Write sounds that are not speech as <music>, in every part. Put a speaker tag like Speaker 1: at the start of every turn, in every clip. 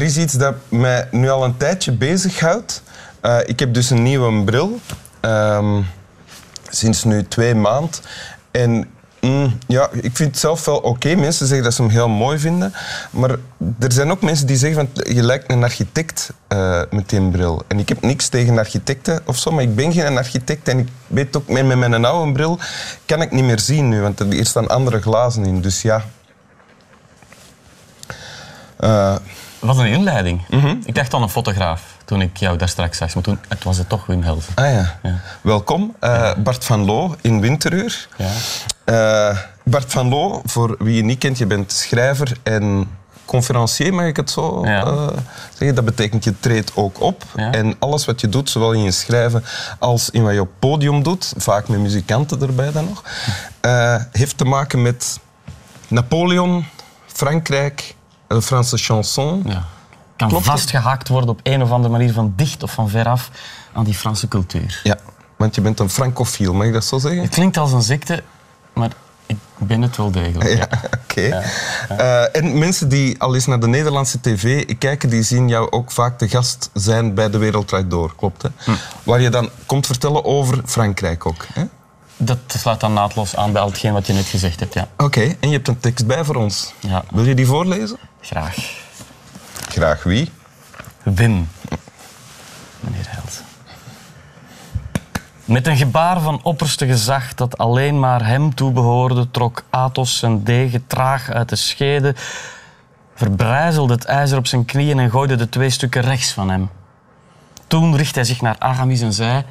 Speaker 1: Er is iets dat mij nu al een tijdje bezighoudt. Uh, ik heb dus een nieuwe bril. Ehm, sinds nu twee maanden. En mm, ja, ik vind het zelf wel oké. Mensen zeggen dat ze hem heel mooi vinden. Maar er zijn ook mensen die zeggen van je lijkt een architect uh, met die bril. En ik heb niks tegen architecten of zo, maar ik ben geen architect. En ik weet ook, met mijn oude bril kan ik niet meer zien nu, want er staan andere glazen in. Dus ja.
Speaker 2: Uh, Wat een inleiding. Mhm. Ik dacht aan een fotograaf toen ik jou daar straks zag. Maar toen het was het toch Wim Helsen.
Speaker 1: Ah ja. ja. Welkom, uh, Bart van Loo in Winteruur. Ja. Uh, Bart van Loo, voor wie je niet kent, je bent schrijver en conferencier, mag ik het zo uh, zeggen. Dat betekent je treedt ook op. En alles wat je doet, zowel in je schrijven als in wat je op podium doet, vaak met muzikanten erbij dan nog, heeft te maken met Napoleon, Frankrijk, de Franse chanson. Ja
Speaker 2: kan Klopt. vastgehaakt worden op een of andere manier van dicht of van veraf aan die Franse cultuur.
Speaker 1: Ja, want je bent een francofiel, mag ik dat zo zeggen?
Speaker 2: Het klinkt als een ziekte, maar ik ben het wel degelijk. Ja, <laughs>
Speaker 1: Oké. Eh, en mensen die al eens naar de Nederlandse tv kijken, die zien jou ook vaak de gast zijn bij De Wereld Door, klopt hè? Hm. Waar je dan komt vertellen over Frankrijk ook. Hè?
Speaker 2: Dat sluit dan naadloos aan bij al hetgeen wat je net gezegd hebt, ja.
Speaker 1: Oké, en je hebt een tekst bij voor ons. Ja. Wil je die voorlezen?
Speaker 2: Graag.
Speaker 1: Graag wie?
Speaker 2: Wim. Meneer Held. Met een gebaar van opperste gezag dat alleen maar hem toebehoorde, trok Athos zijn degen traag uit de schede, verbrijzelde het ijzer op zijn knieën en gooide de twee stukken rechts van hem. Toen richtte hij zich naar Aramis en zei: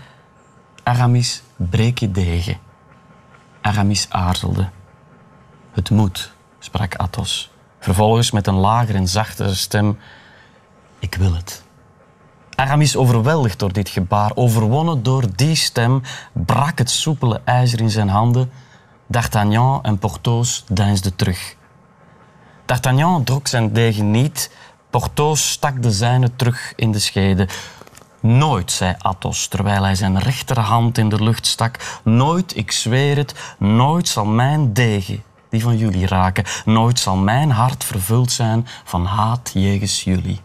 Speaker 2: Aramis, breek je degen. Aramis aarzelde. Het moet, sprak Athos. Vervolgens met een lager en zachtere stem: Ik wil het. Aramis, overweldigd door dit gebaar, overwonnen door die stem, brak het soepele ijzer in zijn handen. D'Artagnan en Porthos deinsden terug. D'Artagnan drok zijn degen niet. Porthos stak de zijne terug in de schede. Nooit, zei Athos, terwijl hij zijn rechterhand in de lucht stak. Nooit, ik zweer het, nooit zal mijn degen die van jullie raken. Nooit zal mijn hart vervuld zijn van haat jegens jullie.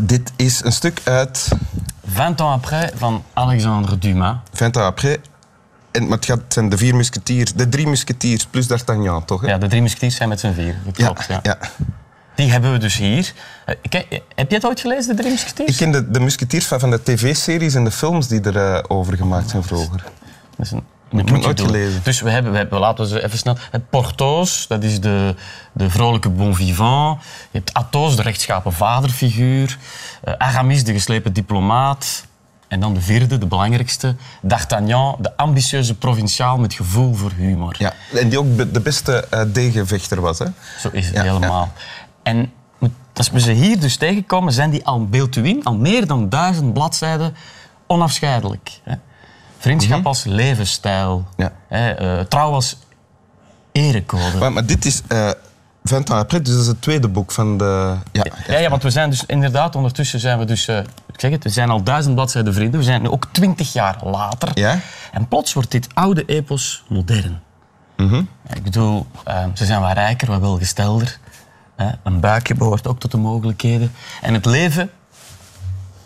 Speaker 1: Dit is een stuk uit...
Speaker 2: Vingt ans après van Alexandre Dumas.
Speaker 1: Vingt ans après. En, maar het, gaat, zijn de vier musketiers, de drie musketiers plus D'Artagnan, toch? Hè?
Speaker 2: Ja, de drie musketiers zijn met z'n vier. Dat klopt, ja. ja. Die hebben we dus hier. Eh, heb je het ooit gelezen, de drie musketiers?
Speaker 1: Ik ken de, de musketiers van, van de tv-series en de films die erover uh, over gemaakt zijn vroeger.
Speaker 2: Dat is een moet, moet je. Dus we hebben, we hebben, laten we even snel. Het Porthos, dat is de, de vrolijke bon vivant. Je hebt Athos, de rechtschapen vaderfiguur. Uh, Aramis, de geslepen diplomaat. En dan de vierde, de belangrijkste, D'Artagnan, de ambitieuze provinciaal met gevoel voor humor.
Speaker 1: Ja, en die ook de beste uh, degenvechter was, hè?
Speaker 2: Zo is het helemaal. <laughs> En als we ze hier dus tegenkomen, zijn die al beeltuin, al meer dan duizend bladzijden, onafscheidelijk. Hè? Vriendschap mhm. als levensstijl. Ja. Hè, uh, trouw als erecode.
Speaker 1: Maar, maar dit is... Uh, 20 april, dus dat is het tweede boek van de...
Speaker 2: Ja, ja, ja, want we zijn dus inderdaad, ondertussen zijn we dus... Uh, ik zeg het, we zijn al duizend bladzijden vrienden. We zijn nu ook twintig jaar later. Ja? En plots wordt dit oude epos modern. Mm Ik bedoel, uh, ze zijn wat rijker, wat welgestelder. Uh, een buikje behoort ook tot de mogelijkheden. En het leven,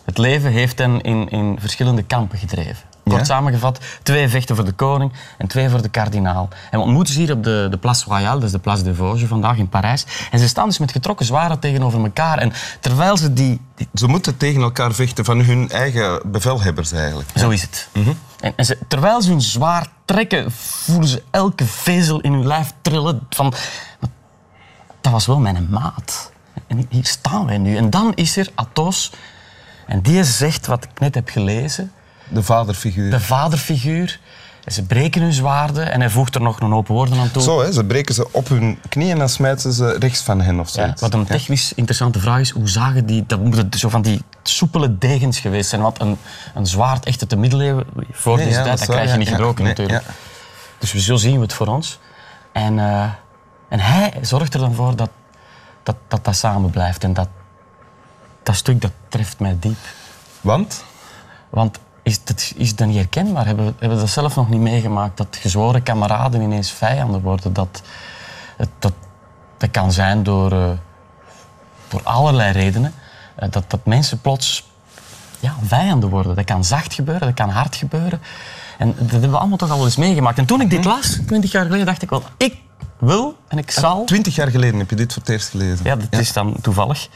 Speaker 2: het leven heeft hen in, in verschillende kampen gedreven. Kort samengevat, twee vechten voor de koning en twee voor de kardinaal. En we ontmoeten ze hier op de, de Place Royale, dat is de Place des Vosges vandaag in Parijs. En ze staan dus met getrokken zwaarden tegenover elkaar. En terwijl ze die,
Speaker 1: Ze moeten tegen elkaar vechten van hun eigen bevelhebbers eigenlijk.
Speaker 2: Zo is het. Mhm. En, en ze, terwijl ze hun zwaar trekken, voelen ze elke vezel in hun lijf trillen van... Dat was wel mijn maat. En hier staan wij nu. En dan is er Athos. En die zegt wat ik net heb gelezen.
Speaker 1: De vaderfiguur.
Speaker 2: De vaderfiguur. Ze breken hun zwaarden en hij voegt er nog een open woorden aan toe.
Speaker 1: Zo, hè, ze breken ze op hun knieën en dan smijten ze rechts van hen of zo. Ja,
Speaker 2: wat een technisch interessante vraag is, hoe zagen die... Dat moeten zo van die soepele degens geweest zijn. Want een, een zwaard echt uit de middeleeuwen, voor deze tijd, dat, krijg je niet gebroken natuurlijk. Dus zo zien we het voor ons. En, uh, en hij zorgt er dan voor dat dat, dat, dat samen blijft. En dat, dat stuk dat treft mij diep.
Speaker 1: Want?
Speaker 2: Want is dat, is dat niet herkenbaar? Hebben we, hebben dat zelf nog niet meegemaakt? Dat gezworen kameraden ineens vijanden worden? Dat, dat, dat kan zijn door, uh, door allerlei redenen. Uh, dat, dat mensen plots ja, vijanden worden. Dat kan zacht gebeuren, dat kan hard gebeuren. En dat hebben we allemaal toch al eens meegemaakt. En toen ik dit mhm. las, twintig jaar geleden, dacht ik wel, ik wil en ik zal...
Speaker 1: Twintig jaar geleden heb je dit voor het eerst gelezen.
Speaker 2: Ja, dat is dan toevallig.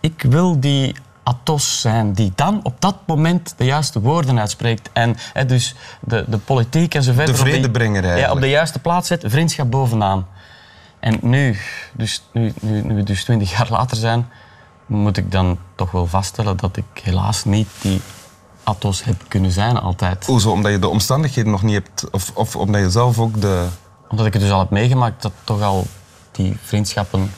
Speaker 2: Ik wil die Atos zijn die dan op dat moment de juiste woorden uitspreekt. En hè, dus de, de politiek en zo verder...
Speaker 1: De vredebrenger
Speaker 2: op Ja, op de juiste plaats zet, vriendschap bovenaan. En nu, dus, nu, nu, nu we dus twintig jaar later zijn, moet ik dan toch wel vaststellen dat ik helaas niet die Atos heb kunnen zijn altijd.
Speaker 1: Hoezo? Omdat je de omstandigheden nog niet hebt? Of, of omdat je zelf ook de...
Speaker 2: Omdat ik het dus al heb meegemaakt dat toch al die vriendschappen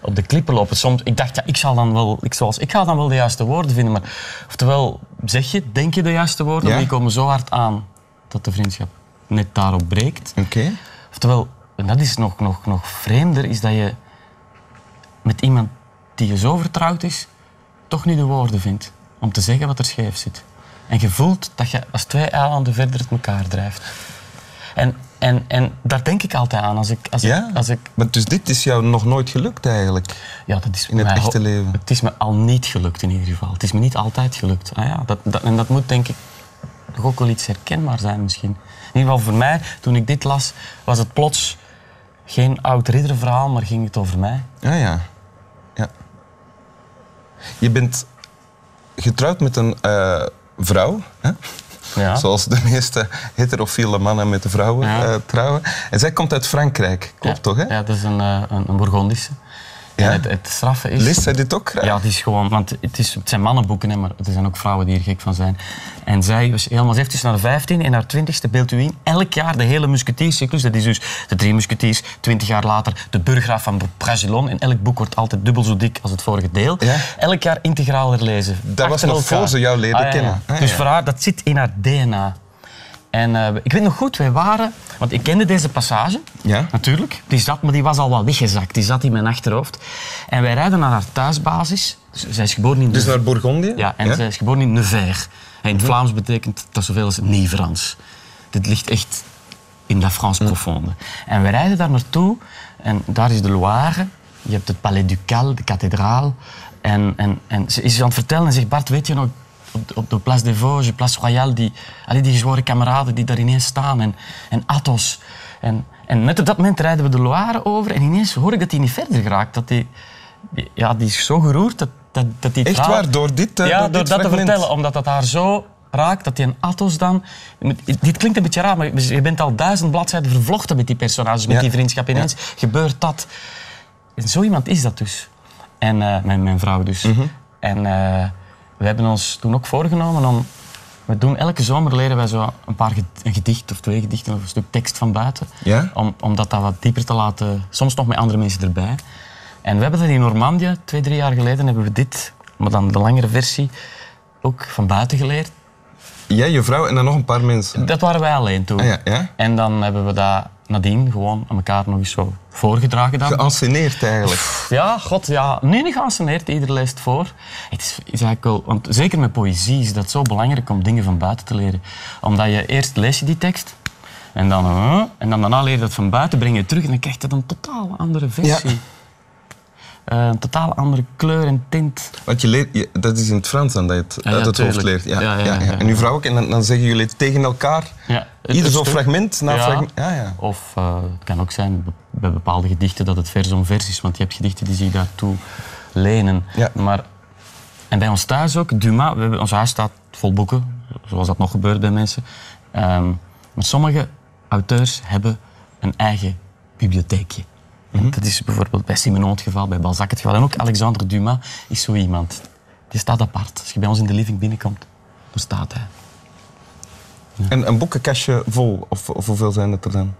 Speaker 2: op de klippen lopen. Soms, ik dacht, ja, ik, zal dan wel, ik, zoals, ik ga dan wel de juiste woorden vinden. Maar oftewel, zeg je, denk je de juiste woorden, maar die komen zo hard aan dat de vriendschap net daarop breekt.
Speaker 1: Oké.
Speaker 2: Oftewel, en dat is nog, nog, nog vreemder, is dat je met iemand die je zo vertrouwd is, toch niet de woorden vindt om te zeggen wat er scheef zit. En je voelt dat je als twee eilanden verder het elkaar drijft. En, en, en daar denk ik altijd aan. Als ik, als
Speaker 1: ja?
Speaker 2: ik, als ik...
Speaker 1: Maar dus dit is jou nog nooit gelukt eigenlijk?
Speaker 2: Ja, dat is
Speaker 1: in het echte leven?
Speaker 2: Het is me al niet gelukt in ieder geval. Het is me niet altijd gelukt. Ah ja, dat, dat, en dat moet denk ik toch ook wel iets herkenbaar zijn misschien. In ieder geval voor mij, toen ik dit las, was het plots geen oud ridderverhaal, maar ging het over mij.
Speaker 1: Ja, ja. ja. Je bent getrouwd met een uh, vrouw, hè? Ja. zoals de meeste heterofiele mannen met de vrouwen uh, trouwen. En zij komt uit Frankrijk, klopt toch? Hè?
Speaker 2: Ja, dat is een, uh, een, een Bourgondische. Ja. Het, het straffe is...
Speaker 1: Leest zij dit ook graag?
Speaker 2: Ja, het is gewoon... Want het, is, het zijn mannenboeken, hè, maar er zijn ook vrouwen die er gek van zijn. En zij was helemaal... Ze heeft dus naar de 15 en haar 20ste beeld u in. Elk jaar de hele musketierscyclus. Dat is dus de drie musketiers. Twintig jaar later de burggraaf van Bragelon. En elk boek wordt altijd dubbel zo dik als het vorige deel. Ja? Elk jaar integraal herlezen.
Speaker 1: Dat was nog voor ze jou leren ah, kennen.
Speaker 2: Ah, dus voor haar, dat zit in haar DNA. En uh, ik weet nog goed, wij waren... Want ik kende deze passage, ja. natuurlijk. Die zat, maar die was al wat weggezakt. Die zat in mijn achterhoofd. En wij rijden naar haar thuisbasis. Dus zij is geboren in...
Speaker 1: Dus naar Bourgondië?
Speaker 2: Ja, en zij is geboren in Nevers. En in het Vlaams betekent dat zoveel als Nieuw-Frans. Dit ligt echt in la France profonde. En we rijden daar naartoe. En daar is de Loire. Je hebt het Palais Ducal, de kathedraal. En, en, en ze is aan het vertellen en zegt... Bart, weet je nog op, op de Place des Vosges, Place Royale, die, allee, die gezworen kameraden die daar ineens staan. En, en Athos. En, en net op dat moment rijden we de Loire over en ineens hoor ik dat hij niet verder geraakt. Dat die, ja, die is zo geroerd dat, dat, dat die
Speaker 1: Echt waar? Door dit uh,
Speaker 2: Ja,
Speaker 1: door,
Speaker 2: dat te vertellen. Omdat dat haar zo raakt, dat die een Athos dan... Dit klinkt een beetje raar, maar je bent al duizend bladzijden vervlochten met die personages, met die vriendschap. Ineens gebeurt dat. En zo iemand is dat dus. En uh, mijn, mijn vrouw dus. Mhm. En... Uh, we hebben ons toen ook voorgenomen om... We doen elke zomer leren wij zo een paar een gedicht of twee gedichten of een stuk tekst van buiten.
Speaker 1: Ja?
Speaker 2: Om, om dat, dat wat dieper te laten, soms nog met andere mensen erbij. En we hebben dat in Normandië, twee, drie jaar geleden, hebben we dit, maar dan de langere versie, ook van buiten geleerd.
Speaker 1: Jij, je vrouw en dan nog een paar mensen?
Speaker 2: Dat waren wij alleen toen.
Speaker 1: Ah, ja, ja?
Speaker 2: En dan hebben we dat nadien gewoon aan elkaar nog eens zo voorgedragen. Dan.
Speaker 1: Geanceneerd eigenlijk?
Speaker 2: Ja, god, ja. Nee, niet geanceneerd. Ieder leest voor. Het is, is eigenlijk wel, want zeker met poëzie is dat zo belangrijk om dingen van buiten te leren. Omdat je eerst lees je die tekst en dan, en dan daarna leer je dat van buiten, breng je terug en dan krijg je een totaal andere versie. Ja. Uh, een totaal andere kleur en tint.
Speaker 1: Want je leert, dat is in het Frans dan dat je het uit het hoofd leert. Ja, ja, En nu vrouw ook, en dan, dan, zeggen jullie tegen elkaar, ieder zo'n fragment na fragment. Ja, ja.
Speaker 2: Of uh, het kan ook zijn bij bepaalde gedichten dat het vers om vers is, want je hebt gedichten die zich daartoe lenen. Maar, en bij ons thuis ook, Dumas, we hebben, ons huis staat vol boeken, zoals dat nog gebeurt bij mensen. Um, maar sommige auteurs hebben een eigen bibliotheekje. Mhm. Dat is bijvoorbeeld bij Simenon het geval, bij Balzac het geval. En ook Alexander Dumas is zo iemand. Die staat apart. Als je bij ons in de living binnenkomt, dan staat hij.
Speaker 1: En een boekenkastje vol, of, of hoeveel zijn het er dan?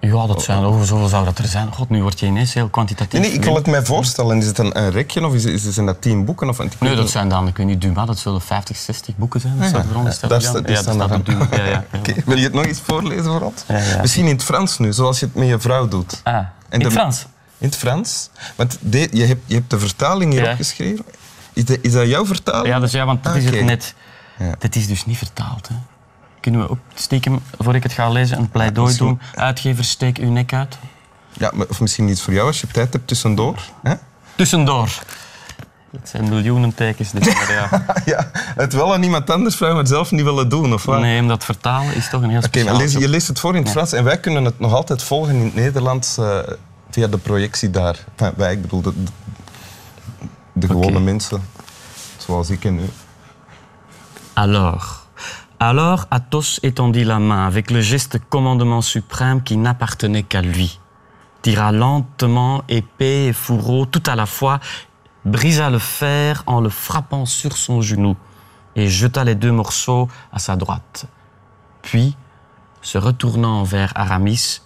Speaker 2: Ja, dat zijn, over zoveel zou dat er zijn. God, nu word je ineens heel kwantitatief.
Speaker 1: Nee, ik wil het mij voorstellen. Is het een, een rekje of is, is, zijn dat tien boeken? Of,
Speaker 2: nee, dat zijn dan, ik weet niet, Dumas, dat zullen 50, 60 boeken zijn. Dat ja, ja, dat,
Speaker 1: ja, dat staat op Dumas. Ja, ja, <laughs> okay. Wil je het nog eens voorlezen voor ons? Misschien in het Frans nu, zoals je het met je vrouw doet.
Speaker 2: Ah, in het Frans?
Speaker 1: In het Frans. Want de, je, hebt, je hebt de vertaling hier opgeschreven. Is, de, is dat jouw vertaling?
Speaker 2: Ja, dus ja want dat ah, is het net. Dit is dus niet vertaald. Hè kunnen we ook stiekem, voor ik het ga lezen, een pleidooi doen. Uitgevers, steek uw nek uit.
Speaker 1: Ja, maar- of misschien iets voor jou als je tijd hebt tussendoor. Hè?
Speaker 2: Tussendoor. Het zijn miljoenen tekens, dit maar ja. <laughs>
Speaker 1: ja, het wel aan iemand anders vragen, maar het zelf niet willen doen, of wat?
Speaker 2: Nee, omdat vertalen is toch een heel
Speaker 1: Oké,
Speaker 2: speciaal job.
Speaker 1: je leest het voor in het Frans en wij kunnen het nog altijd volgen in het Nederlands eh, via de projectie daar. Enfin, wij, ik bedoel, de, de- de gewone mensen, zoals ik en u.
Speaker 2: Alors, alors Athos étendit la main avec le geste commandement suprême qui n'appartenait qu'à lui, tira lentement épée et fourreau tout à la fois, brisa le fer en le frappant sur son genou et jeta les deux morceaux à sa droite. Puis, se retournant vers Aramis,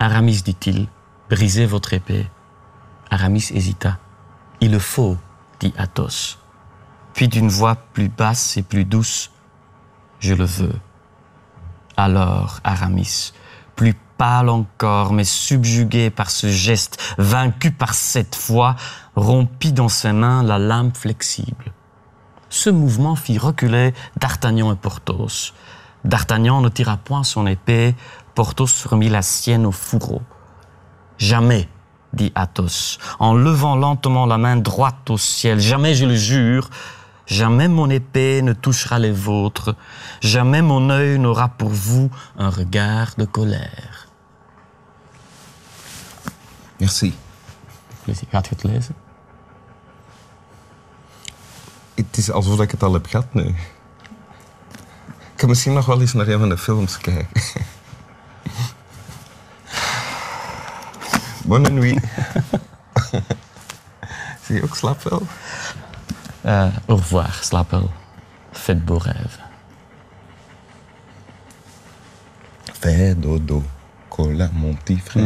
Speaker 2: Aramis, dit-il, brisez votre épée. Aramis hésita. Il le faut, dit Athos. Puis d'une voix plus basse et plus douce, Je le veux. Alors Aramis, plus pâle encore, mais subjugué par ce geste, vaincu par cette foi, rompit dans ses mains la lame flexible. Ce mouvement fit reculer D'Artagnan et Porthos. D'Artagnan ne tira point son épée, Porthos remit la sienne au fourreau. Jamais, dit Athos, en levant lentement la main droite au ciel, jamais, je le jure, jamais mon épée ne touchera les vôtres, jamais mon œil n'aura pour vous un regard de colère.
Speaker 1: Merci.
Speaker 2: Gaat je het lezen?
Speaker 1: Het is alsof ik het al heb gehad nu. Ik kan misschien nog wel eens naar een van de films kijken. <laughs> Bonne nuit. <laughs> Zie je ook slaap wel?
Speaker 2: Euh, au revoir, slaap wel. Faites beaux rêves.
Speaker 1: Fais dodo, cola mon petit frère.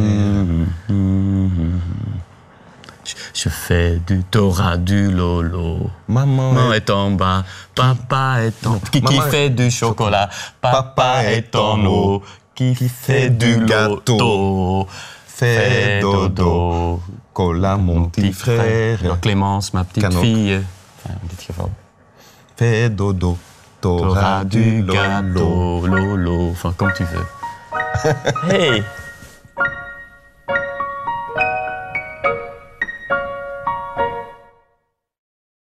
Speaker 2: Je, je fais du Torah, du Lolo.
Speaker 1: Maman,
Speaker 2: Maman
Speaker 1: est-
Speaker 2: est en bas, papa est en... Qui, qui fait du chocolat, papa est en eau. Qui fait du
Speaker 1: gâteau. Fais dodo, cola mon petit frère.
Speaker 2: Clémence, ma petite fille.
Speaker 1: Fais dodo,
Speaker 2: Torah du gâteau, Lolo. Enfin, comme tu veux. Hey